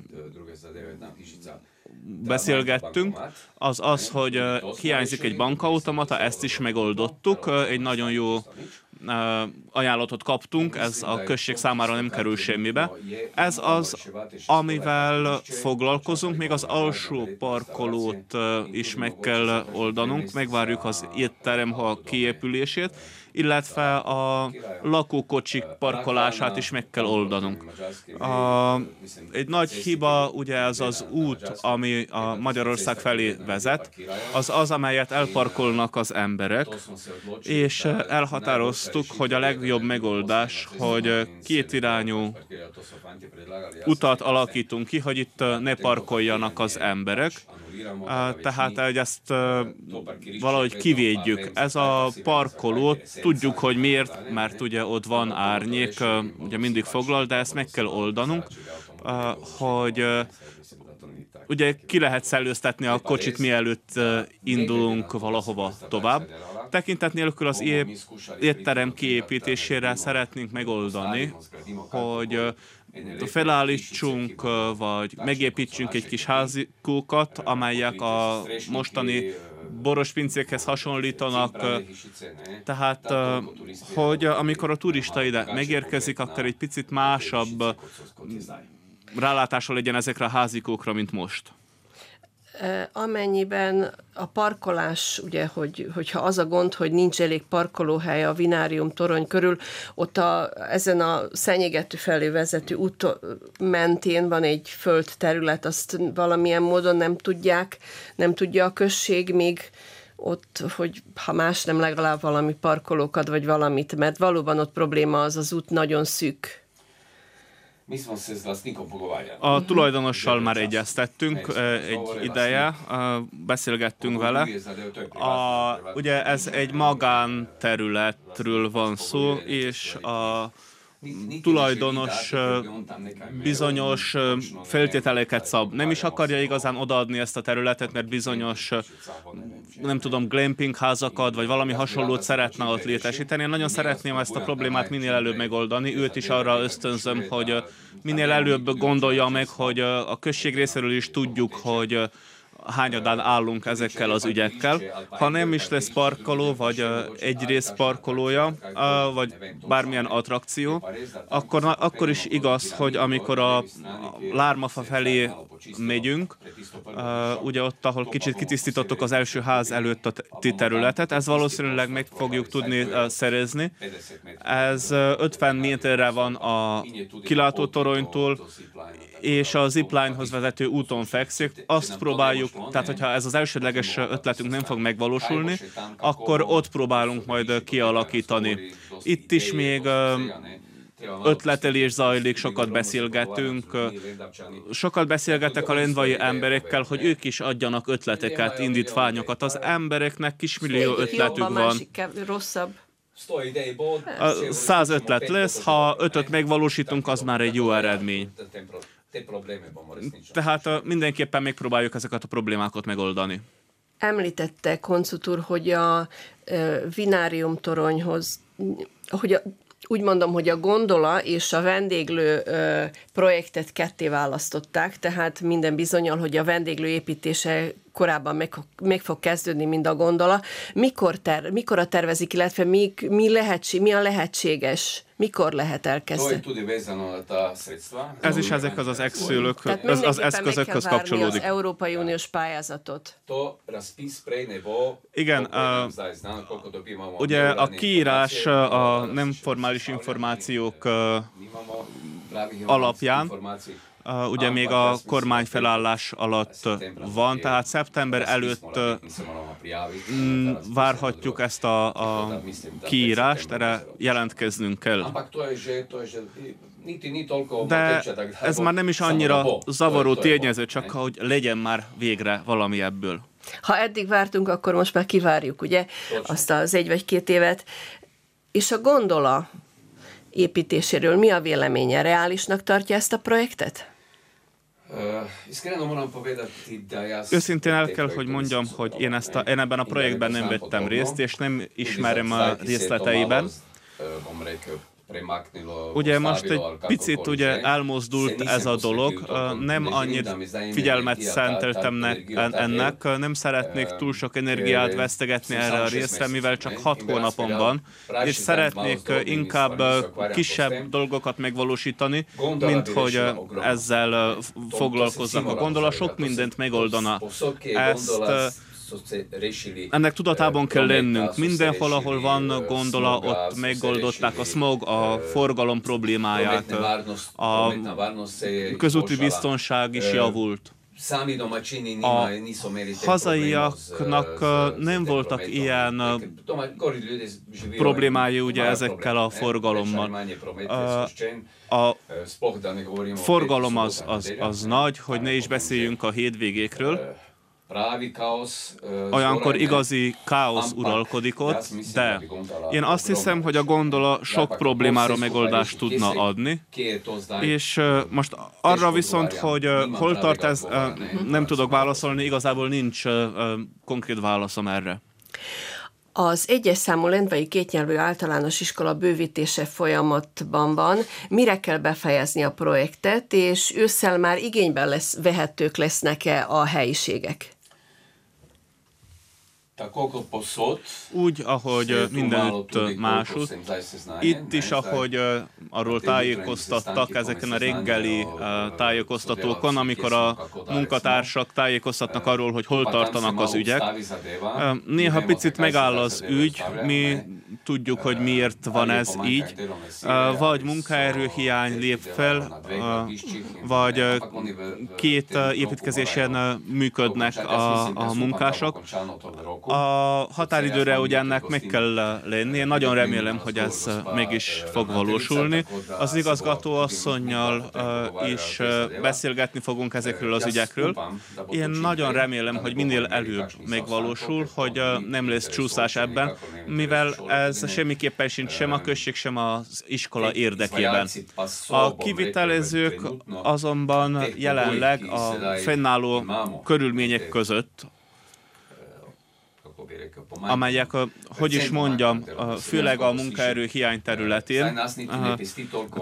beszélgettünk, az az, hogy hiányzik egy bankautomata, ezt is megoldottuk, egy nagyon jó ajánlatot kaptunk, ez a község számára nem kerül semmibe. Ez az, amivel foglalkozunk, még az alsó parkolót is meg kell oldanunk, megvárjuk az étterem kiépülését, illetve a lakókocsik parkolását is meg kell oldanunk. A, egy nagy hiba ugye ez az út, ami a Magyarország felé vezet, az az, amelyet elparkolnak az emberek, és elhatároztuk, hogy a legjobb megoldás, hogy kétirányú utat alakítunk ki, hogy itt ne parkoljanak az emberek, tehát hogy ezt valahogy kivédjük. Ez a parkoló, tudjuk, hogy miért, mert ugye ott van árnyék, ugye mindig foglal, de ezt meg kell oldanunk, hogy ugye ki lehet szellőztetni a kocsit, mielőtt indulunk valahova tovább. Tekintet nélkül az étterem kiépítésére szeretnénk megoldani, hogy felállítsunk, vagy megépítsünk egy kis házikókat, amelyek a mostani boros pincékhez hasonlítanak, tehát hogy amikor a turista ide megérkezik, akkor egy picit másabb rálátása legyen ezekre a házikókra, mint most. Amennyiben a parkolás, ugye, hogy, hogyha az a gond, hogy nincs elég parkolóhely a vinárium torony körül, ott a, ezen a szennyegető felé vezető út mentén van egy földterület, azt valamilyen módon nem tudják, nem tudja a község még ott, hogy ha más nem legalább valami parkolókat, vagy valamit, mert valóban ott probléma az az út nagyon szűk. A tulajdonossal már egyeztettünk egy ideje, beszélgettünk vele. A, ugye ez egy magánterületről van szó, és a tulajdonos bizonyos feltételeket szab. Nem is akarja igazán odaadni ezt a területet, mert bizonyos, nem tudom, glamping házakat, vagy valami hasonlót szeretne ott létesíteni. Én nagyon szeretném ezt a problémát minél előbb megoldani. Őt is arra ösztönzöm, hogy minél előbb gondolja meg, hogy a község részéről is tudjuk, hogy hányadán állunk ezekkel az ügyekkel. Ha nem is lesz parkoló, vagy egy rész parkolója, vagy bármilyen attrakció, akkor, akkor is igaz, hogy amikor a Lármafa felé megyünk, ugye ott, ahol kicsit kitisztítottuk az első ház előtt a területet, ez valószínűleg meg fogjuk tudni szerezni. Ez 50 méterre van a kilátótoronytól, és a ziplinehoz vezető úton fekszik. Azt próbáljuk, tehát hogyha ez az elsődleges ötletünk nem fog megvalósulni, akkor ott próbálunk majd kialakítani. Itt is még ötletelés zajlik, sokat beszélgetünk, sokat beszélgetek a lendvai emberekkel, hogy ők is adjanak ötleteket, indítványokat. Az embereknek kismillió ötletük van. rosszabb. A száz ötlet lesz, ha ötöt megvalósítunk, az már egy jó eredmény. Tehát mindenképpen megpróbáljuk ezeket a problémákat megoldani. Említette Koncutúr, hogy a vinárium toronyhoz, hogy a, úgy mondom, hogy a gondola és a vendéglő ö, projektet ketté választották, tehát minden bizonyal, hogy a vendéglő építése korábban meg, meg fog kezdődni, mint a gondola. Mikor, ter, mikor a tervezik, illetve mi, mi, lehetség, mi a lehetséges mikor lehet elkezdeni? Ez is ezek az az exülök, az, az eszközökhöz kapcsolódik. az Európai Uniós pályázatot. Igen, a, ugye a kiírás a nem formális információk alapján ugye még a kormány felállás alatt van, tehát szeptember előtt uh, várhatjuk ezt a, a kiírást, erre jelentkeznünk kell. De ez már nem is annyira zavaró tényező, csak hogy legyen már végre valami ebből. Ha eddig vártunk, akkor most már kivárjuk, ugye, azt az egy vagy két évet. És a gondola építéséről mi a véleménye? Reálisnak tartja ezt a projektet? Őszintén el kell, hogy mondjam, hogy én, ezt a, én ebben a projektben nem vettem részt, és nem ismerem a részleteiben. Ugye most egy picit ugye elmozdult ez a dolog, nem annyit figyelmet szenteltem ennek, nem szeretnék túl sok energiát vesztegetni erre a részre, mivel csak hat hónapom van, és szeretnék inkább kisebb dolgokat megvalósítani, mint hogy ezzel foglalkozzak a gondolat, sok mindent megoldana. Ezt ennek tudatában kell lennünk. Mindenhol, ahol van gondola, ott megoldották a smog, a forgalom problémáját, a közúti biztonság is javult. A hazaiaknak nem voltak ilyen problémái ugye ezekkel a forgalommal. A forgalom az, az, az nagy, hogy ne is beszéljünk a hétvégékről, Olyankor igazi káosz uralkodik ott, de én azt hiszem, hogy a gondola sok problémára megoldást tudna adni, és most arra viszont, hogy hol tart ez, nem tudok válaszolni, igazából nincs konkrét válaszom erre. Az egyes számú lendvai kétnyelvű általános iskola bővítése folyamatban van. Mire kell befejezni a projektet, és ősszel már igényben lesz, vehetők lesznek-e a helyiségek? Úgy, ahogy mindenütt másút. Itt is, ahogy arról tájékoztattak ezeken a reggeli tájékoztatókon, amikor a munkatársak tájékoztatnak arról, hogy hol tartanak az ügyek. Néha picit megáll az ügy, mi tudjuk, hogy miért van ez így. Vagy munkaerőhiány lép fel, vagy két építkezésen működnek a, a munkások a határidőre ugye ennek meg kell lenni. Én nagyon remélem, hogy ez meg is fog valósulni. Az igazgató asszonynal is beszélgetni fogunk ezekről az ügyekről. Én nagyon remélem, hogy minél előbb megvalósul, hogy nem lesz csúszás ebben, mivel ez semmiképpen sincs sem a község, sem az iskola érdekében. A kivitelezők azonban jelenleg a fennálló körülmények között amelyek, hogy is mondjam, főleg a munkaerő hiány területén.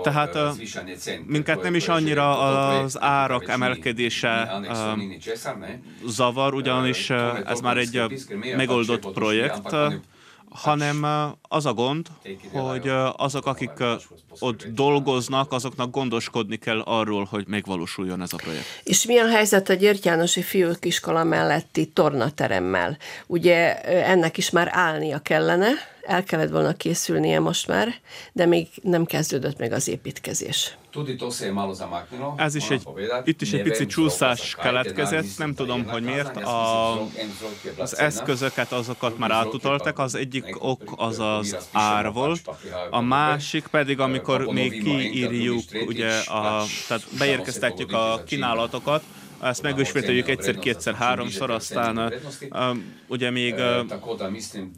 Tehát minket nem is annyira az árak emelkedése zavar, ugyanis ez már egy megoldott projekt, hanem az a gond, hogy azok, akik ott dolgoznak, azoknak gondoskodni kell arról, hogy megvalósuljon ez a projekt. És milyen helyzet a Györgyánosi Fiúk Iskola melletti tornateremmel? Ugye ennek is már állnia kellene, el kellett volna készülnie most már, de még nem kezdődött meg az építkezés. Ez is egy, itt is egy pici csúszás keletkezett, nem tudom, hogy miért. A, az eszközöket, azokat már átutaltak, az egyik ok az az ár volt, a másik pedig, amikor még kiírjuk, ugye, a, tehát beérkeztetjük a kínálatokat, ezt megismételjük egyszer, kétszer, háromszor, aztán ugye még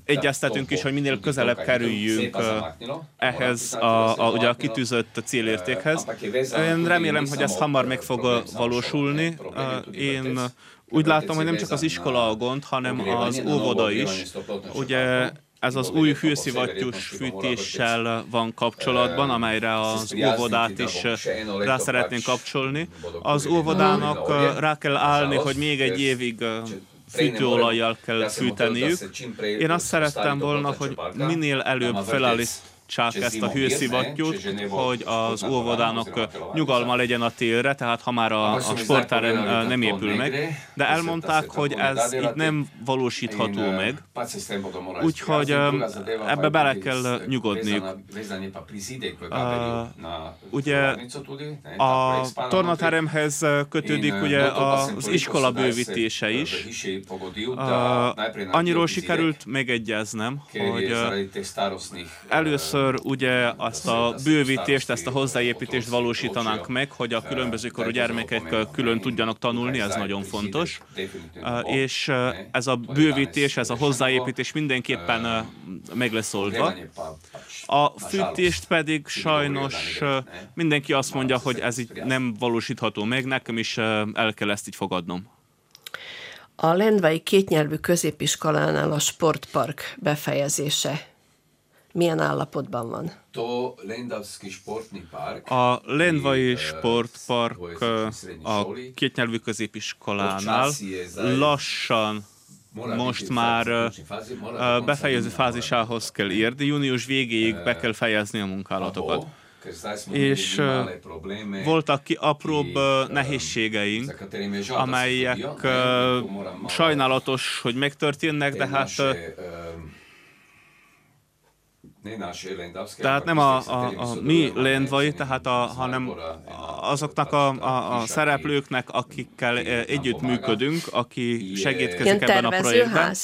egyeztetünk is, hogy minél közelebb kerüljünk ehhez a, a, ugye a kitűzött célértékhez. Én remélem, hogy ez hamar meg fog valósulni. Én úgy látom, hogy nem csak az iskola a gond, hanem az óvoda is. Ugye ez az új hőszivattyús fűtéssel van kapcsolatban, amelyre az óvodát is rá szeretnénk kapcsolni. Az óvodának rá kell állni, hogy még egy évig fűtőolajjal kell fűteniük. Én azt szerettem volna, hogy minél előbb felállít csak ezt a hőszivattyút, hogy az óvodának nyugalma legyen a télre, tehát ha már a, a sportáren nem épül meg, de elmondták, hogy ez így nem valósítható meg, úgyhogy ebbe bele kell nyugodni. Uh, ugye a tornateremhez kötődik ugye az iskola bővítése is. Annyiról sikerült megegyeznem, hogy először először ugye azt a bővítést, ezt a hozzáépítést valósítanánk meg, hogy a különböző korú gyermekek külön tudjanak tanulni, ez nagyon fontos. És ez a bővítés, ez a hozzáépítés mindenképpen meg lesz oldva. A fűtést pedig sajnos mindenki azt mondja, hogy ez így nem valósítható meg, nekem is el kell ezt így fogadnom. A Lendvai kétnyelvű középiskolánál a sportpark befejezése milyen állapotban van? A Lendvai Sportpark a kétnyelvű középiskolánál. Lassan most már befejező fázisához kell érni, június végéig be kell fejezni a munkálatokat. és voltak ki apróbb nehézségeink, amelyek sajnálatos, hogy megtörténnek, de hát tehát nem a, a, a mi lendvai, tehát a, hanem azoknak a, a, a szereplőknek, akikkel együtt működünk, aki segítkezik ebben a projektben.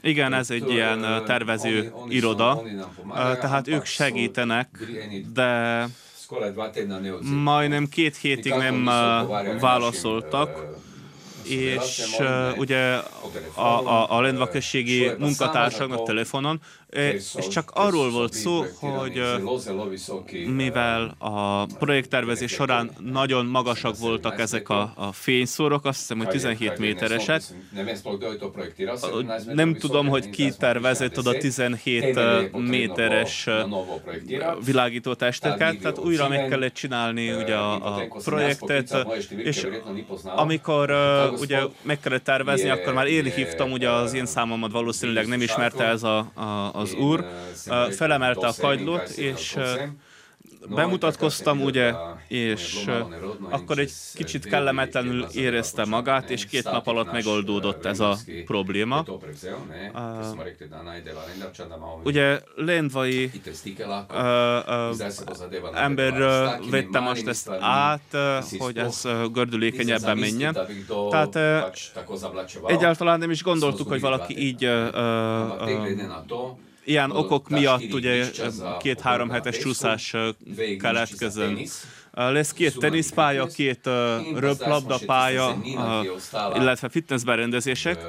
Igen, ez egy ilyen tervező iroda, tehát ők segítenek, de majdnem két hétig nem válaszoltak, és ugye a, a, a lendvakességi munkatársaknak telefonon, és csak arról volt szó, hogy mivel a projekttervezés során nagyon magasak voltak ezek a, a fényszórok, azt hiszem, hogy 17 méteresek. Nem tudom, hogy ki tervezett oda 17 méteres világító testeket, tehát újra meg kellett csinálni ugye a, a projektet, és amikor ugye meg kellett tervezni, akkor már én hívtam, ugye az én számomat valószínűleg nem ismerte ez a, a, az úr, felemelte a kagylót, és bemutatkoztam, ugye, és akkor egy kicsit kellemetlenül érezte magát, és két nap alatt megoldódott ez a probléma. Ugye Lendvai ember vette most ezt át, hogy ez gördülékenyebben menjen. Tehát egyáltalán nem is gondoltuk, hogy valaki így ilyen okok miatt ugye két-három hetes csúszás keletkezzen. Lesz két teniszpálya, két röplabdapálya, illetve fitnessberendezések.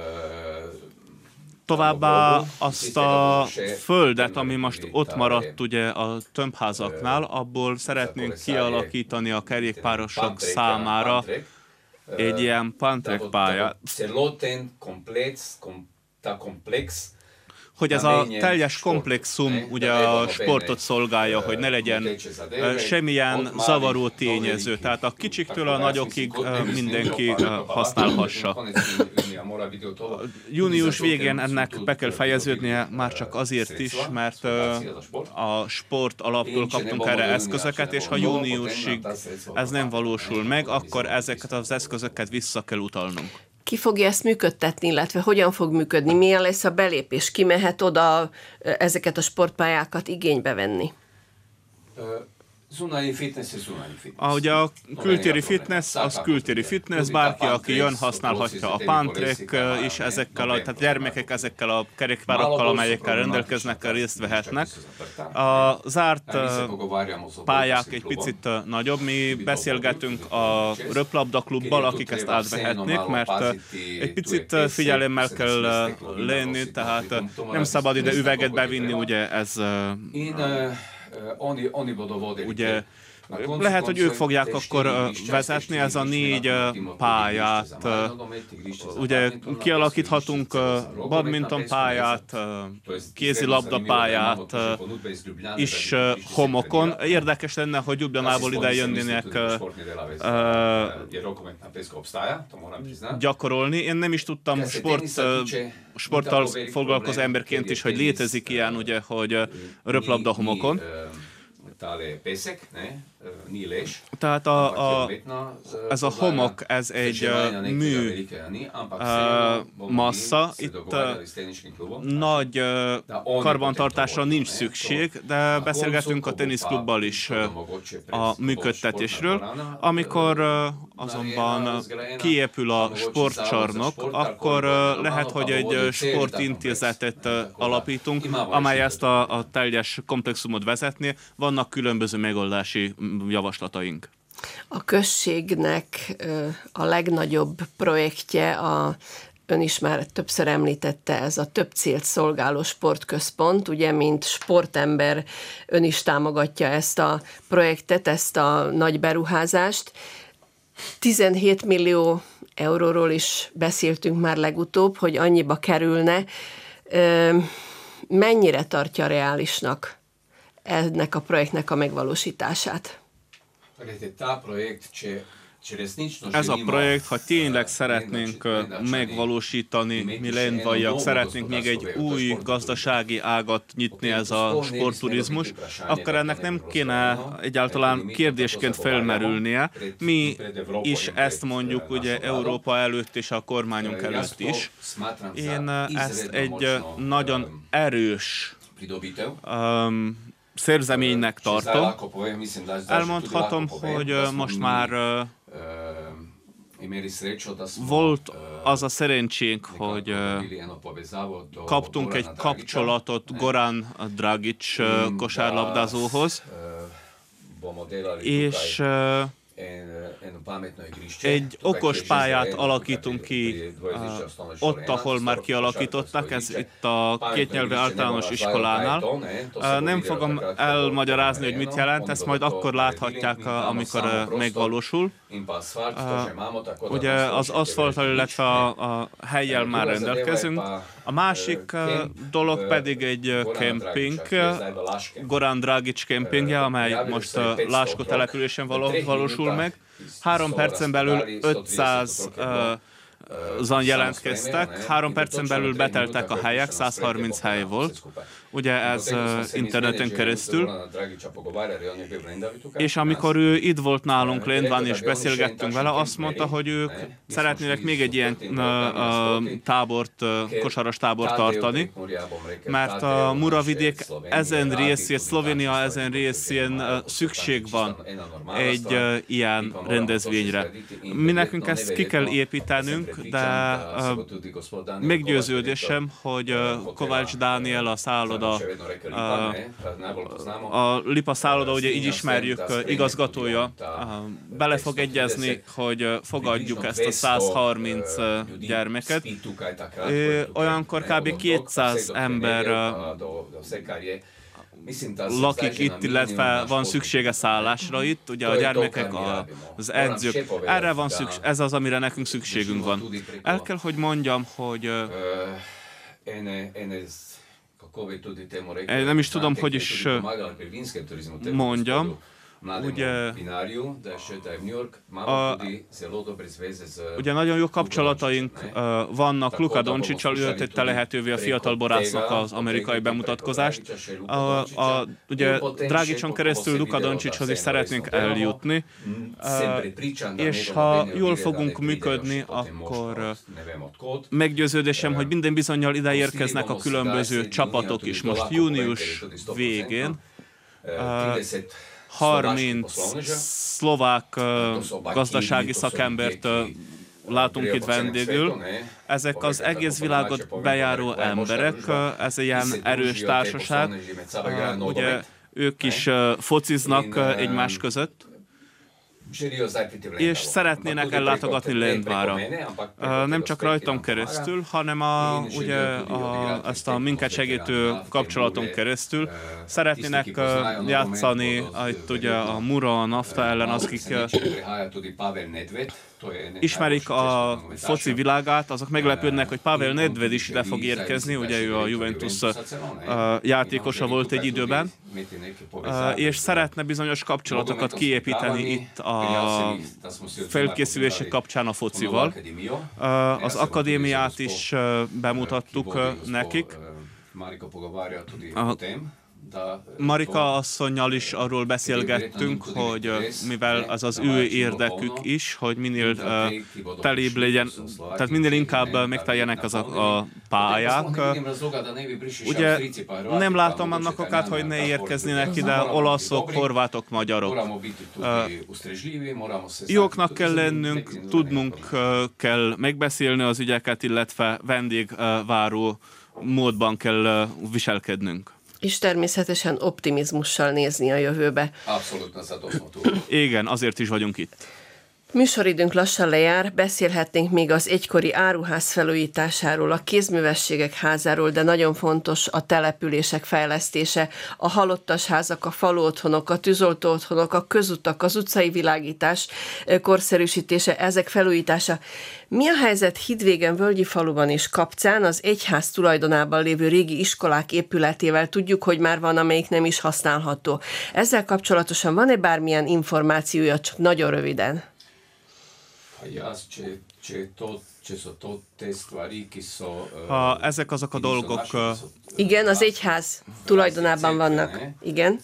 Továbbá azt a földet, ami most ott maradt ugye a tömbházaknál, abból szeretnénk kialakítani a kerékpárosok számára egy ilyen pantrek pályát hogy ez a teljes komplexum ugye a sportot szolgálja, hogy ne legyen semmilyen zavaró tényező. Tehát a kicsiktől a nagyokig mindenki használhassa. Június végén ennek be kell fejeződnie már csak azért is, mert a sport alaptól kaptunk erre eszközöket, és ha júniusig ez nem valósul meg, akkor ezeket az eszközöket vissza kell utalnunk ki fogja ezt működtetni, illetve hogyan fog működni, milyen lesz a belépés, ki mehet oda ezeket a sportpályákat igénybe venni? Zunai fitness és zunai fitness. Ah, ugye a kültéri fitness, az kültéri fitness, bárki, aki jön, használhatja a pántrek is ezekkel, a, tehát gyermekek ezekkel a kerékpárokkal, amelyekkel rendelkeznek, részt vehetnek. A zárt pályák egy picit nagyobb, mi beszélgetünk a röplabda klubbal, akik ezt átvehetnék, mert egy picit figyelemmel kell lenni, tehát nem szabad ide üveget bevinni, ugye ez Ugye lehet, hogy ők fogják akkor vezetni ez a négy pályát. Ugye kialakíthatunk badminton pályát, kézilabda pályát is homokon. Érdekes lenne, hogy Ljubljanából ide jönnének gyakorolni. Én nem is tudtam sport, sporttal foglalkozó emberként is, hogy létezik ilyen, ugye, hogy röplabda homokon tale pesek, ne, nyílés. Tehát a, a, ez a homok, ez egy mű massza. Itt nagy karbantartásra nincs szükség, de beszélgetünk a teniszklubbal is a működtetésről. Amikor azonban kiépül a sportcsarnok, akkor lehet, hogy egy sportintézetet alapítunk, amely ezt a, a teljes komplexumot vezetné. Vannak különböző megoldási javaslataink. A községnek a legnagyobb projektje a ön is már többször említette, ez a több célt szolgáló sportközpont, ugye, mint sportember ön is támogatja ezt a projektet, ezt a nagy beruházást. 17 millió euróról is beszéltünk már legutóbb, hogy annyiba kerülne. mennyire tartja reálisnak ennek a projektnek a megvalósítását? Ez a projekt, ha tényleg szeretnénk megvalósítani, mi lendvaiak, szeretnénk még egy új gazdasági ágat nyitni, ez a sportturizmus, akkor ennek nem kéne egyáltalán kérdésként felmerülnie. Mi is ezt mondjuk ugye Európa előtt és a kormányunk előtt is. Én ezt egy nagyon erős um, szerzeménynek tartom. Elmondhatom, hogy most már volt az a szerencsénk, hogy kaptunk egy kapcsolatot Goran Dragic kosárlabdázóhoz, és egy okos pályát alakítunk ki ott, ahol már kialakították, ez itt a kétnyelvű általános iskolánál. Nem fogom elmagyarázni, hogy mit jelent, ezt majd akkor láthatják, amikor megvalósul. Ugye az aszfalttal, illetve a, a helyjel már rendelkezünk. A másik dolog pedig egy kemping, Goran Dragic kempingje, amely most Lásko településen valósul meg. Három percen belül 500 zan jelentkeztek, három percen belül beteltek a helyek, 130 hely volt ugye ez interneten keresztül. És amikor ő itt volt nálunk Lendván és beszélgettünk vele, azt mondta, hogy ők szeretnének még egy ilyen tábort, kosaras tábort tartani, mert a Muravidék ezen részén, Szlovénia ezen részén szükség van egy ilyen rendezvényre. Mi nekünk ezt ki kell építenünk, de meggyőződésem, hogy Kovács Dániel a szálloda a, a, a Lipa szálloda, ugye így ismerjük, igazgatója bele fog egyezni, hogy fogadjuk ezt a 130 gyermeket. Olyankor kb. 200 ember lakik itt, illetve van szüksége szállásra itt, ugye a gyermekek, az edzők. Erre van szükség, ez az, amire nekünk szükségünk van. El kell, hogy mondjam, hogy nem is tudom, hogy is mondjam. Ugye, a, ugye nagyon jó kapcsolataink vannak. Luka Doncsicsal, ő tette lehetővé a fiatal borásznak az amerikai bemutatkozást. A, a, ugye Dragicson keresztül Luka Doncsicshoz is szeretnénk eljutni, uh, és ha jól fogunk működni, akkor meggyőződésem, hogy minden bizonyal ide érkeznek a különböző csapatok is. Most június végén. Uh, 30 szlovák gazdasági szakembert látunk itt vendégül. Ezek az egész világot bejáró emberek, ez egy ilyen erős társaság. Ugye ők is fociznak egymás között és szeretnének ellátogatni Lendvára. Nem? Csak rajtam keresztül, hanem a, ugye a, ezt a minket segítő kapcsolaton keresztül szeretnének játszani itt ugye a Mura, a Nafta ellen, akik ismerik a foci világát, azok meglepődnek, hogy Pavel Nedved is ide fog érkezni, ugye ő a Juventus játékosa volt egy időben, és szeretne bizonyos kapcsolatokat kiépíteni itt a felkészülések kapcsán a focival. Az akadémiát is bemutattuk nekik. A Marika asszonynal is arról beszélgettünk, hogy mivel az az ő érdekük is, hogy minél uh, telébb legyen, tehát minél inkább megteljenek az a, a pályák. Ugye nem látom annak okát, hogy ne érkeznének ide olaszok, horvátok, magyarok. Jóknak kell lennünk, tudnunk kell megbeszélni az ügyeket, illetve vendégváró módban kell viselkednünk és természetesen optimizmussal nézni a jövőbe. Abszolút, Igen, azért is vagyunk itt. Műsoridőnk lassan lejár, beszélhetnénk még az egykori áruház felújításáról, a kézművességek házáról, de nagyon fontos a települések fejlesztése, a halottas házak, a falu otthonok, a tűzoltó otthonok, a közutak, az utcai világítás korszerűsítése, ezek felújítása. Mi a helyzet Hidvégen Völgyi faluban és Kapcán, az egyház tulajdonában lévő régi iskolák épületével tudjuk, hogy már van, amelyik nem is használható. Ezzel kapcsolatosan van-e bármilyen információja, csak nagyon röviden? Ha ezek azok a dolgok... Igen, az egyház tulajdonában vannak. Igen.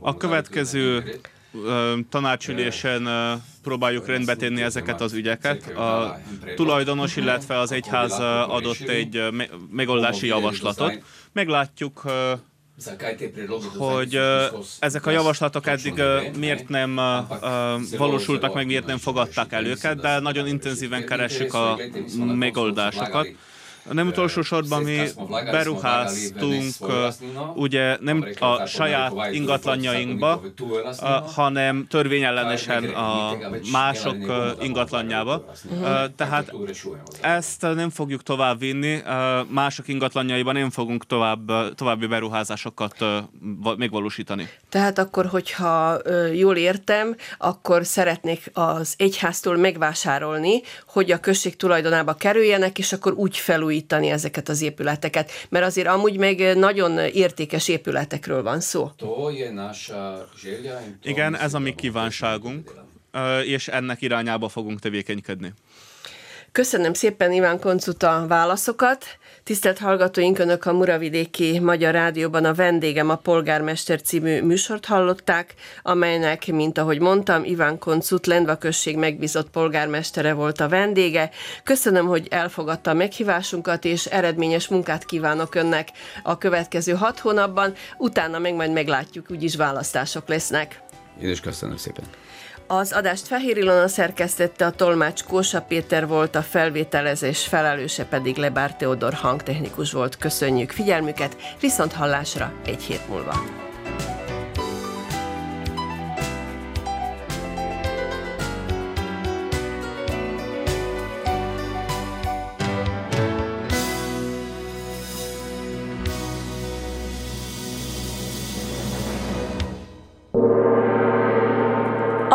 A következő tanácsülésen próbáljuk rendbe tenni ezeket az ügyeket. A tulajdonos, illetve az egyház adott egy megoldási javaslatot. Meglátjuk, hogy ezek a javaslatok eddig miért nem valósultak meg, miért nem fogadták el őket, de nagyon intenzíven keressük a megoldásokat. Nem utolsó sorban mi beruháztunk ugye nem a saját ingatlanjainkba, hanem törvényellenesen a mások ingatlanjába. Tehát ezt nem fogjuk tovább vinni, mások ingatlanjaiban nem fogunk tovább, további beruházásokat megvalósítani. Tehát akkor, hogyha jól értem, akkor szeretnék az egyháztól megvásárolni, hogy a község tulajdonába kerüljenek, és akkor úgy felújítani felújítani ezeket az épületeket, mert azért amúgy meg nagyon értékes épületekről van szó. Igen, ez a mi kívánságunk, és ennek irányába fogunk tevékenykedni. Köszönöm szépen Iván Koncut a válaszokat. Tisztelt hallgatóink, Önök a Muravidéki Magyar Rádióban a vendégem a Polgármester című műsort hallották, amelynek, mint ahogy mondtam, Iván Koncut Lendva község megbízott polgármestere volt a vendége. Köszönöm, hogy elfogadta a meghívásunkat, és eredményes munkát kívánok Önnek a következő hat hónapban, utána meg majd meglátjuk, úgyis választások lesznek. Én is köszönöm szépen. Az adást Fehér Ilona szerkesztette, a tolmács Kósa Péter volt, a felvételezés felelőse pedig Lebár Teodor hangtechnikus volt. Köszönjük figyelmüket, viszont hallásra egy hét múlva.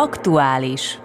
Aktuális